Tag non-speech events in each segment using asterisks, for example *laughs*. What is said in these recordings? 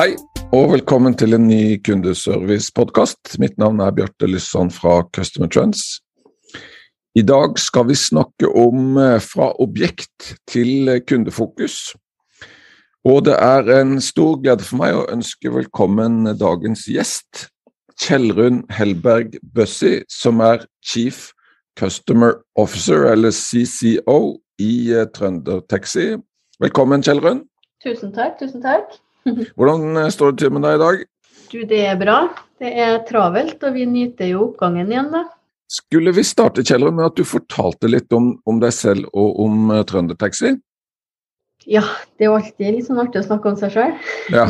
Hei, og velkommen til en ny kundeservice-podkast. Mitt navn er Bjarte Lysson fra Customer Trends. I dag skal vi snakke om eh, fra objekt til kundefokus. Og det er en stor glede for meg å ønske velkommen dagens gjest, Kjellrun Helberg Bøssi, som er Chief Customer Officer, eller CCO, i eh, Trønder. Velkommen, Kjellrun. Tusen takk. Tusen takk. *laughs* Hvordan eh, står det til med deg i dag? Du, det er bra. Det er travelt, og vi nyter jo oppgangen igjen, da. Skulle vi starte Kjellrun, med at du fortalte litt om, om deg selv og om uh, Trøndertaxi? Ja, det er jo alltid litt sånn artig å snakke om seg sjøl. Ja.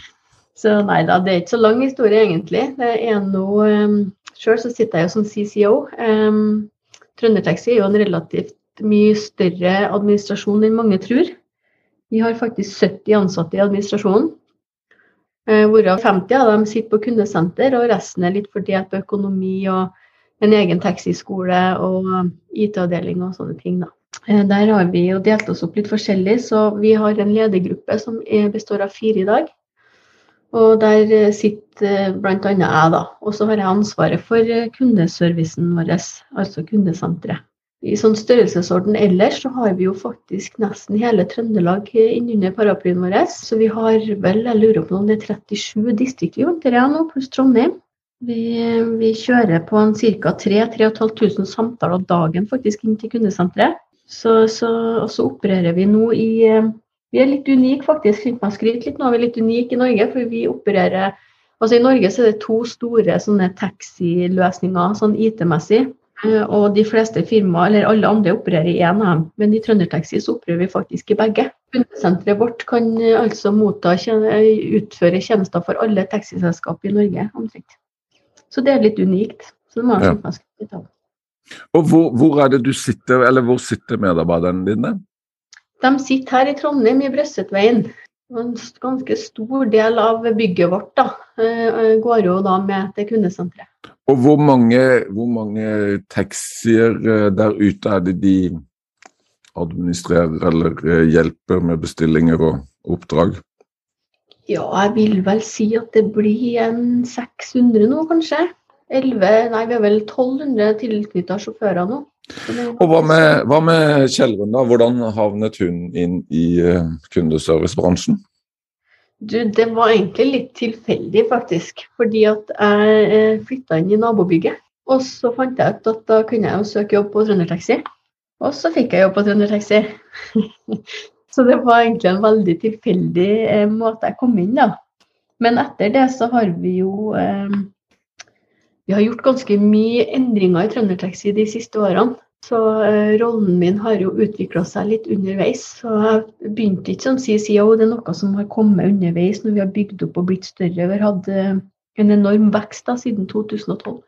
*laughs* så nei da, det er ikke så lang historie egentlig. Det er noe um, Sjøl så sitter jeg jo som CCO. Um, Trøndertaxi er jo en relativt mye større administrasjon enn mange tror. Vi har faktisk 70 ansatte i administrasjonen. Uh, hvorav 50 av dem sitter på kundesenter, og resten er litt fordelt på økonomi og en egen taxiskole og IT-avdeling og sånne ting. da. Eh, der har vi jo delt oss opp litt forskjellig, så vi har en ledergruppe som består av fire i dag. Og der eh, sitter bl.a. jeg, da. Og så har jeg ansvaret for eh, kundeservicen vår, altså kundesenteret. I sånn størrelsesorden ellers så har vi jo faktisk nesten hele Trøndelag innunder paraplyen vår. Så vi har vel, jeg lurer på om det er 37 distrikt vi håndterer nå, pluss Trondheim. Vi, vi, kjører på ca. 3500 samtaler dagen faktisk inn til kundesenteret. Så, så, og så opererer vi nå i vi er litt unike, faktisk. Fint meg skryte litt nå. er Vi litt unike i Norge, for vi opererer Altså I Norge så er det to store sånne taxiløsninger sånn IT-messig. Eh, og de fleste firmaer, eller alle andre, opererer i én av dem. Men i Trøndertaxi så opererer vi faktisk i begge. Kundesenteret vårt kan eh, altså motta, utføre tjenester for alle taxiselskap i Norge omtrent. Så det er litt unikt. Så det må jeg ja. litt av. Og hvor, hvor, er det du sitter, eller hvor sitter medarbeiderne dine? De sitter her i Trondheim, i Brøssetveien. En ganske stor del av bygget vårt da, eh, går jo da med til kundesenteret. Og hvor mange, hvor mange taxier eh, der ute er det de administrerer eller eh, hjelper med bestillinger og oppdrag? Ja, jeg vil vel si at det blir en 600 nå, kanskje. 11, nei, vi har vel 1200 tilknytta sjåfører nå. Og hva med, hva med Kjellrun, da? Hvordan havnet hun inn i uh, kundeservicebransjen? Du, det var egentlig litt tilfeldig, faktisk. Fordi at jeg eh, flytta inn i nabobygget. Og så fant jeg ut at da kunne jeg jo søke jobb på Trøndertaxi. Og så fikk jeg jobb på Trøndertaxi. *laughs* så det var egentlig en veldig tilfeldig eh, måte jeg kom inn, da. Men etter det så har vi jo eh, vi har gjort ganske mye endringer i Trøndertaxi de siste årene. Så eh, rollen min har jo utvikla seg litt underveis. Så jeg begynte ikke som CCO, det er noe som har kommet underveis når vi har bygd opp og blitt større. Vi har hatt eh, en enorm vekst da, siden 2012.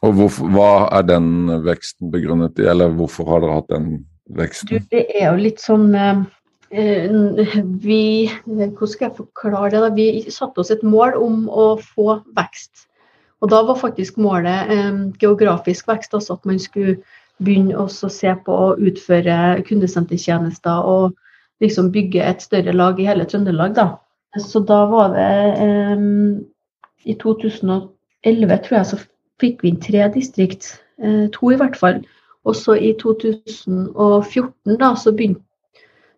Og hvorfor, Hva er den veksten begrunnet i, eller hvorfor har dere hatt den veksten? Du, det er jo litt sånn eh, vi, Hvordan skal jeg forklare det? da? Vi satte oss et mål om å få vekst. Og da var faktisk målet eh, geografisk vekst, altså at man skulle begynne å se på å utføre kundesentertjenester og liksom bygge et større lag i hele Trøndelag. Da. Så da var det eh, I 2011 tror jeg så fikk vi inn tre distrikt, eh, to i hvert fall. Og så i 2014 da, så, begynte,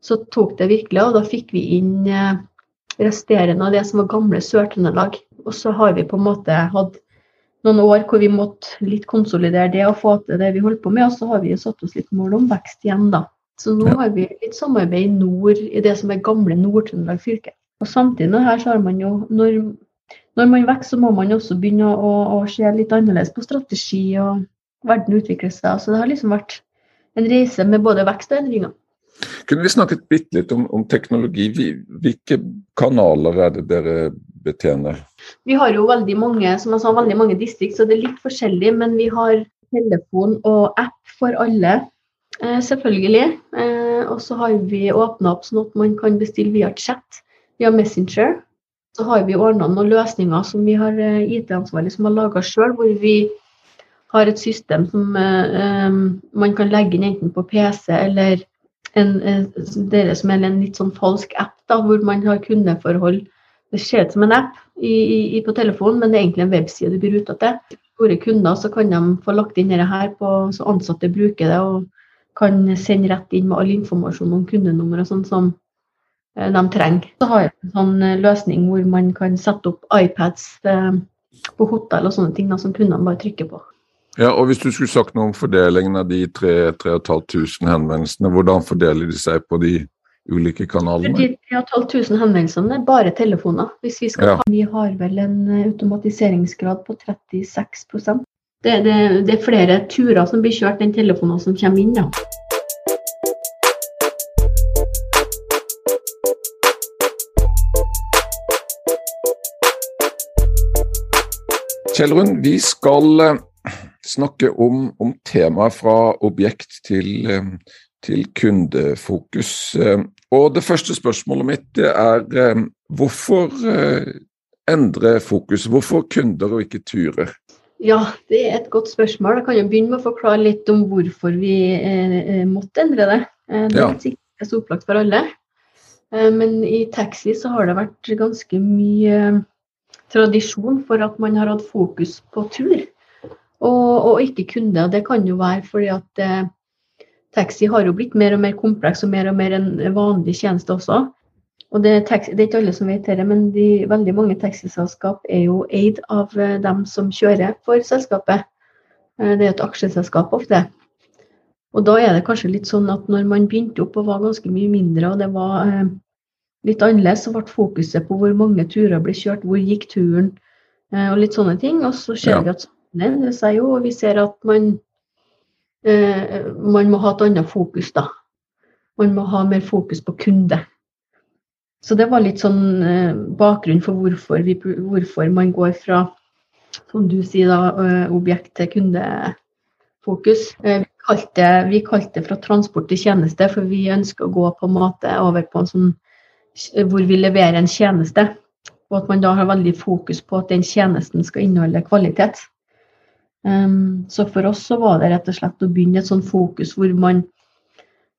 så tok det virkelig og Da fikk vi inn eh, resterende av det som var gamle Sør-Trøndelag. Og så har vi på en måte hatt noen år hvor vi måtte litt konsolidere det og få til det vi holdt på med. Og så har vi satt oss litt mål om vekst igjen, da. Så nå har vi litt samarbeid i nord, i det som er gamle Nord-Trøndelag fylke. Og samtidig her så har man jo når, når man vokser, så må man også begynne å, å, se litt annerledes på strategi, og verden utvikler seg. Så det har liksom vært en reise med både vekst og endringer. Kunne vi snakket bitte litt om, om, teknologi? Hvilke kanaler er det dere betjener? Vi har jo veldig mange som jeg sa, veldig mange distrikt, så det er litt forskjellig. Men vi har telefon og app for alle, eh, selvfølgelig. Eh, og så har vi åpna opp sånn at man kan bestille via chat, via Messenger. Så har vi ordna noen løsninger som vi har eh, IT-ansvarlig som har laga sjøl, hvor vi har et system som man kan legge inn enten på PC eller en, det som en litt sånn falsk app, da, hvor man har kundeforhold. Det ser ut som en app i, i, på telefonen, men det er egentlig en webside du blir ruta til. Store kunder så kan de få lagt inn dette her på, så ansatte bruker det og kan sende rett inn med all informasjon om kundenummer og sånn som uh, de trenger. Så har jeg en sånn løsning hvor man kan sette opp iPads uh, på hotell og sånne ting da, som kundene bare trykker på. Ja, og Hvis du skulle sagt noe om fordelingen av de 3500 henvendelsene, hvordan fordeler de seg på de ulike kanalene? De 3500 henvendelsene er bare telefoner. Hvis Vi skal ja. ha, vi har vel en eh, automatiseringsgrad på 36 det, det, det er flere turer som blir kjørt enn telefoner som kommer inn. Ja. Kjellrun, vi skal eh, snakke om, om temaet fra objekt til, eh, til, kundefokus. Eh, og Det første spørsmålet mitt er eh, hvorfor endre fokus? Hvorfor kunder og ikke turer? Ja, det er et godt spørsmål. Jeg kan jo begynne med å forklare litt om hvorfor vi eh, måtte endre det. Det er ja. ikke så opplagt for alle. Eh, men i taxi så har det vært ganske mye tradisjon for at man har hatt fokus på tur og, og ikke kunde. Det kan jo være fordi at eh, taxi har jo blitt mer og mer kompleks og mer og mer en vanlig tjeneste også. Og det, er, taxi, det er ikke alle som vet det, men de, veldig mange taxiselskap er jo eid av eh, dem som kjører for selskapet. Eh, det er et aksjeselskap ofte. Og da er det kanskje litt sånn at når man begynte opp og var ganske mye mindre, og det var eh, litt annerledes, så ble fokuset på hvor mange turer ble kjørt, hvor gikk turen, eh, og litt sånne ting. Og så ser ja. vi at det seg jo, og vi ser at man, eh, man må ha et annet fokus, da. Man må ha mer fokus på kunde. Så det var litt sånn eh, bakgrunn for hvorfor, vi, hvorfor, man går fra, som du sier, da, eh, objekt til kundefokus. Eh, vi kalte, vi kalte det fra transport til tjeneste, for vi ønsker å gå på en måte over på en sånn hvor vi leverer en tjeneste. Og at man da har veldig fokus på at den tjenesten skal inneholde kvalitet. Um, så for oss så var det rett og slett å begynne et sånn fokus hvor man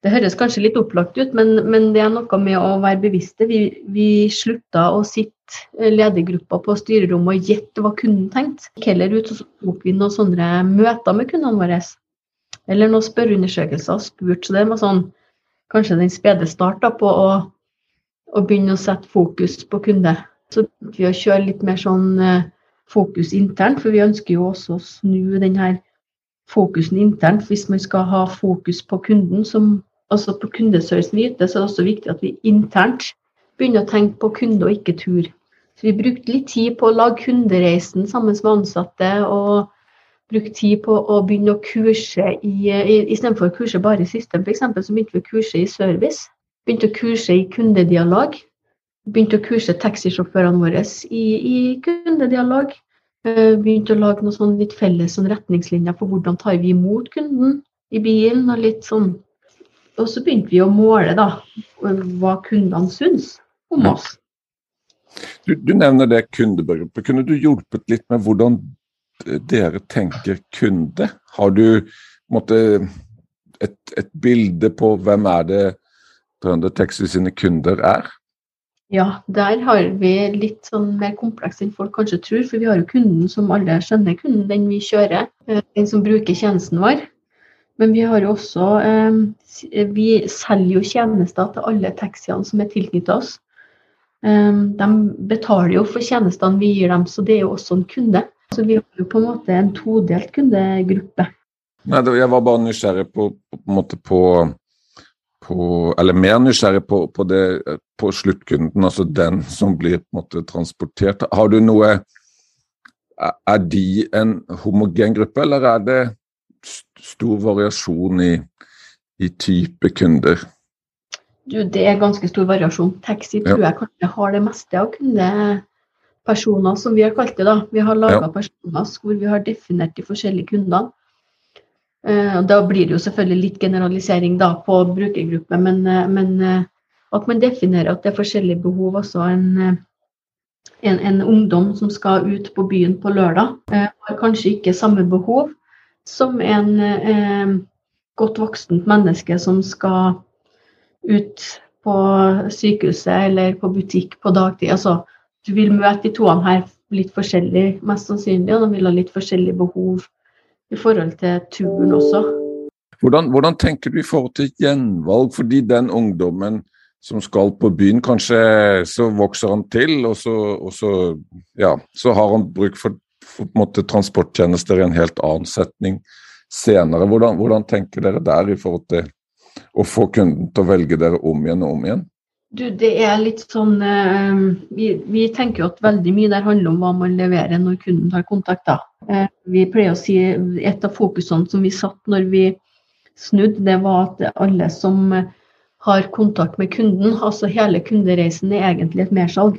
Det høres kanskje litt opplagt ut, men, men det er noe med å være bevisste. Vi, vi slutta å sitte ledergruppa på styrerommet og gjette hva kunden tenkte. Heller ut så tok vi noen sånne møter med kundene våre. Eller noen spørreundersøkelser og spurt. Så det var sånn kanskje den spede start på å, å, begynne å sette fokus på kunde. Så begynte vi å kjøre litt mer sånn uh, fokus internt, for vi ønsker jo også å snu denne fokusen internt. Hvis man skal ha fokus på kunden, som, altså på kundeservicen vi yter, så er det også viktig at vi internt begynner å tenke på kunde og ikke tur. Så vi brukte litt tid på å lage kundereisen sammen med ansatte, og brukte tid på å begynne å kurse i Istedenfor å kurse bare i system, f.eks., så begynte vi å kurse i service. Begynte å kurse i kundedialog begynte å kurse taxisjåførene våre i, i kundedialog. Eh, begynte å lage noen sånn litt felles sånn retningslinjer for hvordan tar vi imot kunden i bilen. Og litt sånn. Og så begynte vi å måle da, hva kundene syns om oss. Du, du nevner det kundebegrepet. Kunne du hjulpet litt med hvordan dere tenker kunde? Har du måtte, et, et bilde på hvem er det Trønder Taxi sine kunder er? Ja, der har vi litt sånn mer kompleks enn folk kanskje tror. For vi har jo kunden som alle skjønner, kunden den vi kjører, eh, den som bruker tjenesten vår. Men vi har jo også eh, Vi selger jo tjenester til alle taxiene som er tilknyttet oss. Eh, de betaler jo for tjenestene vi gir dem, så det er jo også en kunde. Så vi har jo på en måte en todelt kundegruppe. Nei, Jeg var bare nysgjerrig på, på, på, på eller mer nysgjerrig på, på, det, på sluttkunden, altså den som blir måte transportert. Har du noe Er de en homogen gruppe, eller er det stor variasjon i, i type kunder? Du, det er ganske stor variasjon. Taxi tror jeg kanskje har det meste av kundepersoner, som vi har kalt det. da. Vi har laga Ja. personer hvor vi har definert de forskjellige kundene. Eh, Da blir det jo selvfølgelig litt generalisering da på brukergruppe, men, eh, men eh, at man definerer at det er forskjellige behov. Altså en, en, en ungdom som skal ut på byen på lørdag, har kanskje ikke samme behov som en eh, godt voksent menneske som skal ut på sykehuset eller på butikk på dagtid. Altså, du vil møte de toene her litt forskjellig, mest sannsynlig, og de vil ha litt forskjellige behov i forhold til turen også. Hvordan, hvordan tenker du i forhold til gjenvalg? Fordi den ungdommen som skal på byen, kanskje så vokser han til, og så, og så, ja, så har han bruk for, for måte, transporttjenester i en helt annen setning senere. Hvordan, hvordan tenker dere der i forhold til å få kunden til å velge dere om igjen og om igjen? Du, det er litt sånn eh, vi, vi tenker jo at veldig mye der handler om hva man leverer når kunden tar kontakt. da. Eh, vi pleier å si Et av fokusene som vi satt når vi snudde, det var at alle som har kontakt med kunden, altså hele kundereisen, er egentlig et mersalg.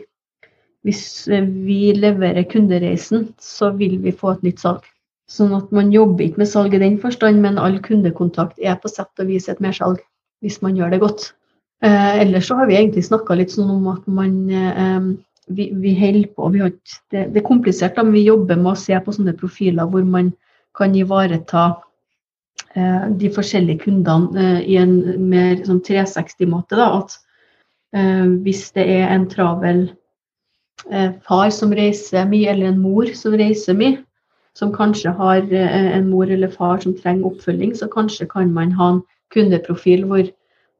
Hvis eh, vi leverer kundereisen, så vil vi få et nytt salg. Sånn at man jobber ikke med salg i den forstand, men all kundekontakt er på sett og vis et mersalg, hvis man gjør det godt. Eh, ellers så har vi egentlig snakka litt sånn om at man eh, vi, vi holder på vi har det, det er komplisert, men vi jobber med å se på sånne profiler hvor man kan ivareta eh, de forskjellige kundene eh, i en mer sånn 360-måte. da, At eh, hvis det er en travel eh, far som reiser mye, eller en mor som reiser mye, som kanskje har en mor eller far som trenger oppfølging, så kanskje kan man ha en kundeprofil hvor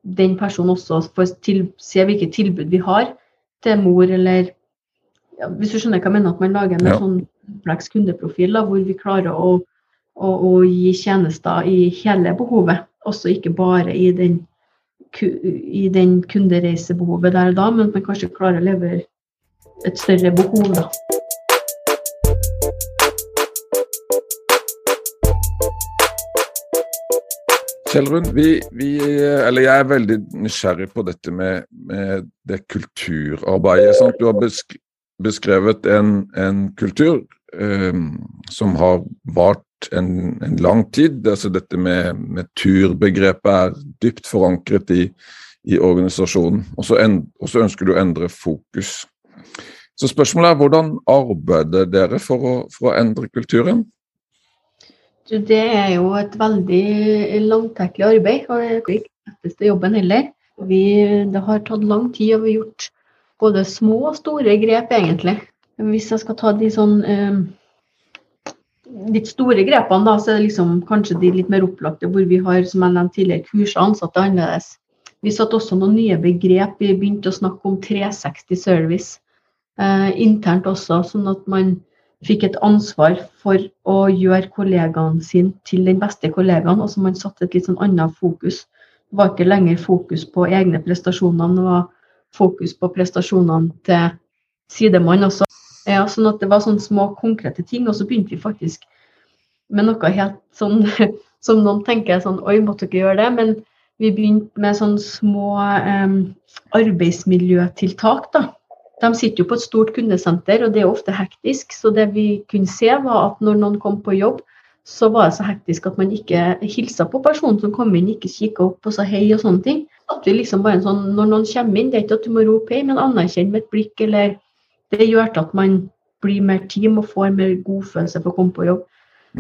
den personen også får til, se hvilke tilbud vi har til mor, eller ja, Hvis du skjønner hva jeg mener, at man lager en Ja. sånn kompleks kundeprofil da, hvor vi klarer å, å, å gi tjenester i hele behovet, også ikke bare i den, i den kundereisebehovet der og da, men at man kanskje klarer å levere et større behov. da. Kjellrun, vi, vi, eller jeg er veldig nysgjerrig på dette med, med det kulturarbeidet. Sant? Du har besk beskrevet en, en kultur eh, som har vart en, en lang tid. Altså dette med, med turbegrepet er dypt forankret i, i organisasjonen. Og så, og så ønsker du å endre fokus. Så spørsmålet er hvordan arbeider dere for å, for å endre kulturen? Det er jo et veldig langtekkelig arbeid, og det er ikke den letteste jobben heller. Vi, det har tatt lang tid, og vi har gjort både små og store grep, egentlig. Hvis jeg skal ta de sånn eh, litt store grepene, da, så er det liksom kanskje de litt mer opplagte, hvor vi har, som jeg nevnte tidligere, kurset ansatte annerledes. Vi satte også noen nye begrep. Vi begynte å snakke om 360 service eh, internt også, sånn at man fikk et ansvar for å gjøre kollegaen sin til den beste kollegaen. og som man satte et litt sånn annet fokus. Det var ikke lenger fokus på egne prestasjoner, det var fokus på prestasjonene til sidemann også. Ja, sånn at det var sånne små konkrete ting. Og så begynte vi faktisk med noe helt sånn *laughs* som noen tenker sånn Oi, måtte dere gjøre det? Men vi begynte med sånne små eh, arbeidsmiljøtiltak, da. De sitter jo på et stort kundesenter, og det er ofte hektisk. Så det vi kunne se, var at når noen kom på jobb, så var det så hektisk at man ikke hilsa på personen som kom inn, ikke kikka opp og sa hei og sånne ting. At vi liksom bare en sånn, Når noen kommer inn, det er ikke at du må rope hei, men anerkjenn med et blikk, eller Det gjør at man blir mer team og får mer godfølelse for å komme på jobb.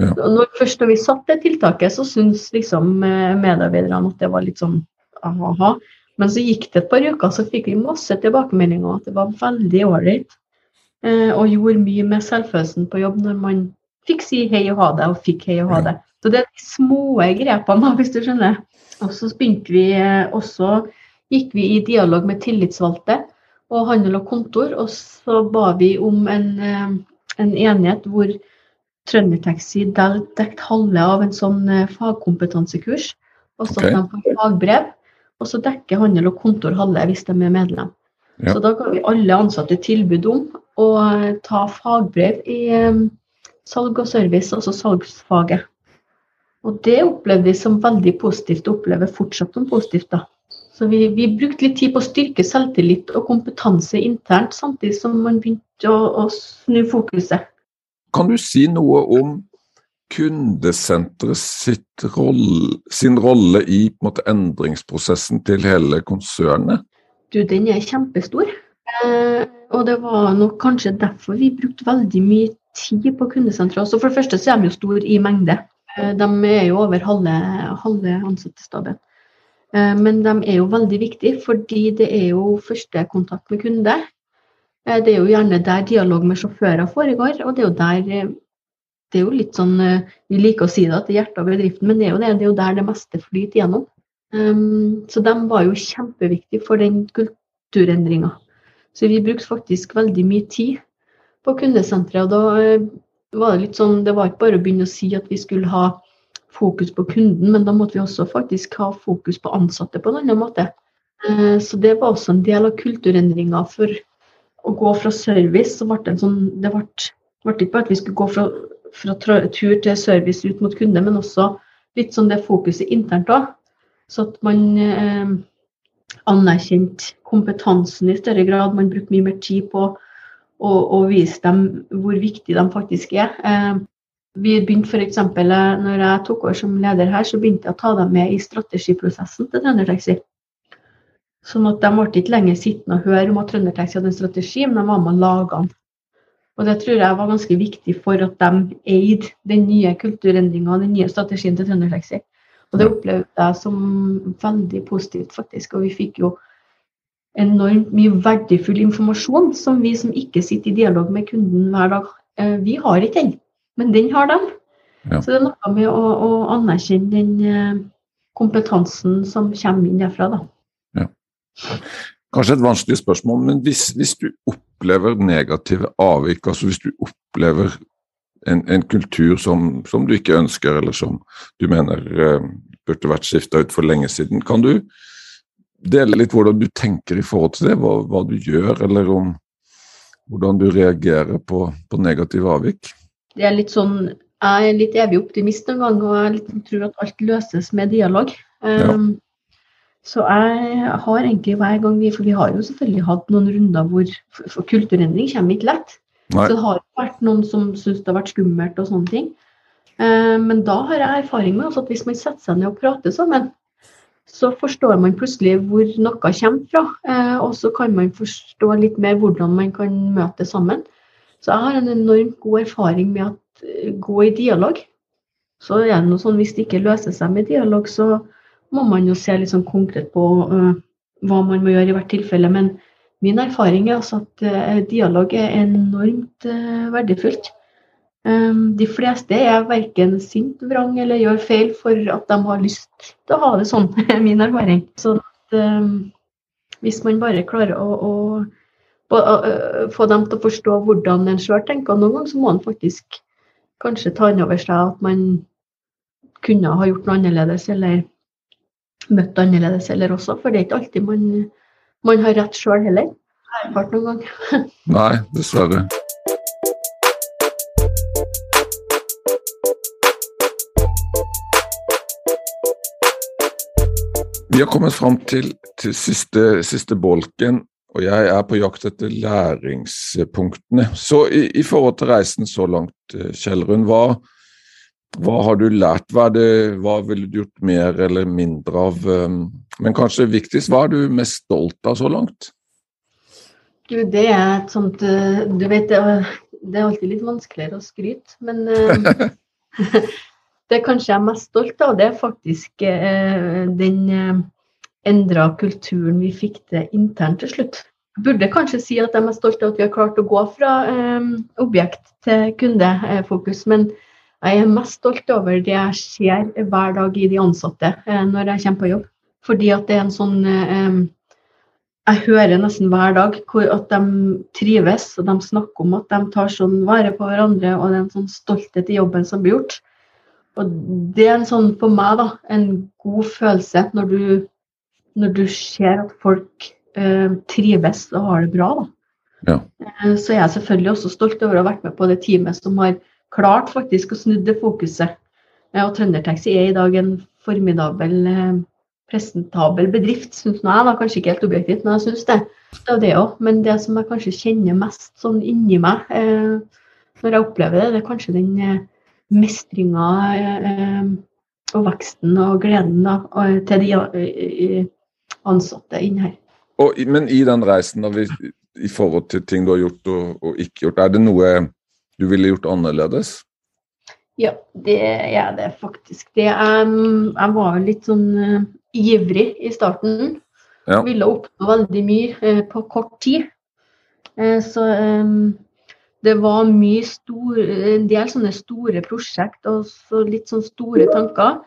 Ja. Når, først når vi satte det tiltaket, så syntes liksom eh, medarbeiderne at det var litt sånn aha. Men så gikk det et par uker, så fikk vi masse tilbakemeldinger at det var veldig ålreit. Eh, og gjorde mye med selvfølelsen på jobb når man fikk si hei og ha det, og fikk hei og ha det. Så det er de små grepene, *laughs* hvis du skjønner. Og så begynte vi eh, også gikk vi i dialog med tillitsvalgte og handel og kontor, og så ba vi om en, eh, en enighet hvor Trøndertaxi dekket halve av en sånn fagkompetansekurs. Og så okay. de får fagbrev. Og så dekker handel og kontor halve hvis de er medlem. Ja. Så da ga vi alle ansatte tilbud om å eh, ta fagbrev i eh, salg og service, altså salgsfaget. Og det opplevde vi som veldig positivt, og opplever fortsatt som positivt. da. Så vi, vi, brukte litt tid på å styrke selvtillit og kompetanse internt, samtidig som man begynte å, å snu fokuset. Kan du si noe om kundesenteret roll, sin rolle i måte, endringsprosessen til hele konsernet? Du, den er kjempestor. Eh, og det var nok kanskje derfor vi brukte veldig mye tid på kundesenteret. For det første så er de jo store i mengde. Eh, de er jo over halve, halve ansattestaben. Eh, men de er jo veldig viktige, fordi det er jo første kontakt med kunde. Eh, det er jo gjerne der dialog med sjåfører foregår, og det er jo der det er jo litt sånn, Vi liker å si det at det er hjertet av bedriften, men det er jo, det, det er jo der det meste flyter gjennom. Um, så de var jo kjempeviktige for den kulturendringa. Så vi brukte faktisk veldig mye tid på kundesenteret. Og da var det litt sånn, det var ikke bare å begynne å si at vi skulle ha fokus på kunden, men da måtte vi også faktisk ha fokus på ansatte på en annen måte. Uh, så det var også en del av kulturendringa for å gå fra service. så ble Det en sånn, det ble, ble ikke bare at vi skulle gå fra, fra tur til service ut mot kunde, men også litt sånn det fokuset internt òg. Så at man eh, anerkjente kompetansen i større grad. Man brukte mye mer tid på å vise dem hvor viktig de faktisk er. Eh, vi begynte f.eks. eksempel, når jeg tok over som leder her, så begynte jeg å ta dem med i strategiprosessen til Trøndertaxi. Sånn at de ble ikke lenger sittende og høre om at Trøndertaxi hadde en strategi, men de var med og laga den. Og det tror jeg var ganske viktig for at de eide den nye kulturendringa den nye strategien til Trøndertaxi. Og det opplevde jeg som veldig positivt, faktisk. Og vi fikk jo enormt mye verdifull informasjon som vi som ikke sitter i dialog med kunden hver dag, eh, vi har ikke den. Men den har de. Ja. Så det er noe med å, å anerkjenne den eh, kompetansen som kommer inn derfra. Da. Ja. Kanskje et vanskelig spørsmål, men hvis, hvis, du opplever negative avvik, altså hvis du opplever en, en kultur som, som, du ikke ønsker, eller som du mener eh, burde vært skifta ut for lenge siden, kan du dele litt hvordan du tenker i forhold til det? Hva, hva du gjør, eller om hvordan du reagerer på, på negative avvik? det er litt sånn, jeg er litt evig optimist noen gang, og jeg tror at alt løses med dialog. Um, så jeg har egentlig hver gang vi For vi har jo selvfølgelig hatt noen runder hvor for, kulturendring kommer ikke lett. Nei. Så det har vært noen som syns det har vært skummelt og sånne ting. Uh, men da har jeg erfaring med at hvis man setter seg ned og prater sammen, så forstår man plutselig hvor noe kommer fra. Uh, og så kan man forstå litt mer hvordan man kan møte sammen. Så jeg har en enormt god erfaring med å eh, gå i dialog. Så er det noe sånn, Hvis det ikke løser seg med dialog, så må man jo se litt sånn konkret på uh, hva man må gjøre i hvert tilfelle. Men min erfaring er altså at uh, dialog er enormt uh, verdifullt. Um, de fleste er verken sint, vrang eller gjør feil for at de har lyst til å ha det sånn, *laughs* min erfaring. Så at, um, hvis man bare klarer å, å få dem til å forstå hvordan en sjøl tenker. Noen ganger så må en faktisk kanskje ta inn over seg at man kunne ha gjort noe annerledes, eller møtt annerledes heller også. For det er ikke alltid man, man har rett sjøl heller. Jeg har hørt noen ganger. *laughs* Nei, dessverre. Vi har kommet fram til, til siste, siste bolken og jeg er på jakt etter læringspunktene. Så i, i forhold til reisen så langt, eh, Kjellrun, hva, hva, har du lært? Hva, det, hva ville du gjort mer eller mindre av? Um, men kanskje viktigst, hva er du mest stolt av så langt? Du, det er et sånt eh, Du vet, det er alltid litt vanskeligere å skryte, men eh, *laughs* det kanskje jeg er mest stolt av, det er faktisk den endra kulturen vi fikk til internt til slutt. Jeg burde kanskje si at jeg er stolt av at vi har klart å gå fra eh, objekt til kundefokus, men jeg er mest stolt over det jeg ser hver dag i de ansatte eh, når jeg kommer på jobb. Fordi at det er en sånn eh, Jeg hører nesten hver dag at de trives, og de snakker om at de tar sånn vare på hverandre, og det er en sånn stolthet i jobben som blir gjort. Og det er en sånn for meg da, en god følelse når du når du ser at folk eh, trives og har det bra. Da. Ja. Så jeg er selvfølgelig også stolt over å ha vært med på det teamet som har klart faktisk å snu det fokuset. Eh, og Trøndertaxi er i dag en formidabel eh, presentabel bedrift, syns jeg. da, Kanskje ikke helt objektivt, men jeg syns det. Det er det òg. Men det som jeg kanskje kjenner mest sånn inni meg eh, når jeg opplever det, det er kanskje den eh, mestringa eh, og veksten og gleden da, til de eh, ansatte inni her. Og, men i den reisen, da, i forhold til ting du har gjort og, og ikke gjort, er det noe du ville gjort annerledes? Ja, det er det faktisk. Det, um, jeg var litt sånn uh, ivrig i starten. Ja. Ville oppnå veldig mye uh, på kort tid. Uh, så um, det var mye stor, en del sånne store prosjekt og så litt sånn store tanker.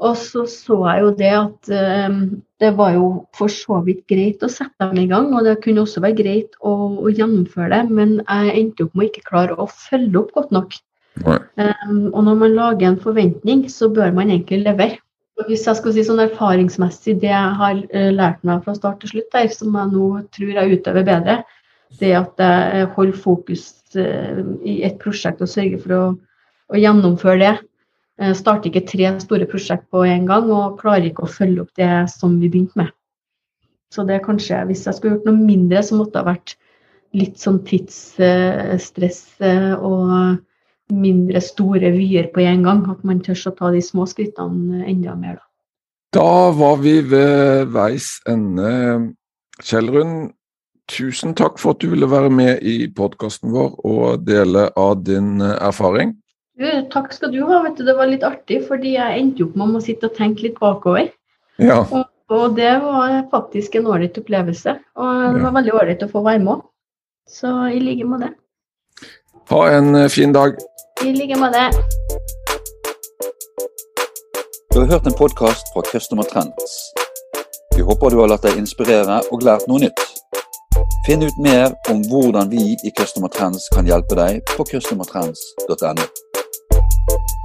Og så så jeg jo det at eh, det var jo for så vidt greit å sette dem i gang, og det kunne også være greit å, å gjennomføre det, men jeg endte opp med å ikke klare å følge opp godt nok. Um, og når man lager en forventning, så bør man egentlig levere. Og hvis jeg skal si sånn erfaringsmessig det jeg har uh, lært meg fra start til slutt, der, som jeg nå tror jeg utøver bedre, det at jeg holder fokus uh, i et prosjekt og sørger for å, å gjennomføre det. Jeg starter ikke tre store prosjekt på en gang og klarer ikke å følge opp det som vi begynte med. Så det er kanskje, hvis jeg skulle gjort noe mindre, så måtte det ha vært litt sånn tidsstress uh, og mindre store vyer på en gang. At man tør å ta de små skrittene enda mer. Da. da var vi ved veis ende. Kjellrun, tusen takk for at du ville være med i podkasten vår og dele av din erfaring. Du, takk skal du ha. Det var litt artig, fordi jeg endte opp med å sitte og tenke litt bakover. Ja. Og, og, det var faktisk en ålreit opplevelse. Og det var veldig ålreit å få være med. Så i like måte. Ha en fin dag. I like måte. Du har hørt en podkast fra Customer Trends. Vi håper du har latt deg inspirere og lært noe nytt. Finn ut mer om hvordan vi i Customer Trends kan hjelpe deg på customertrends.no. thank you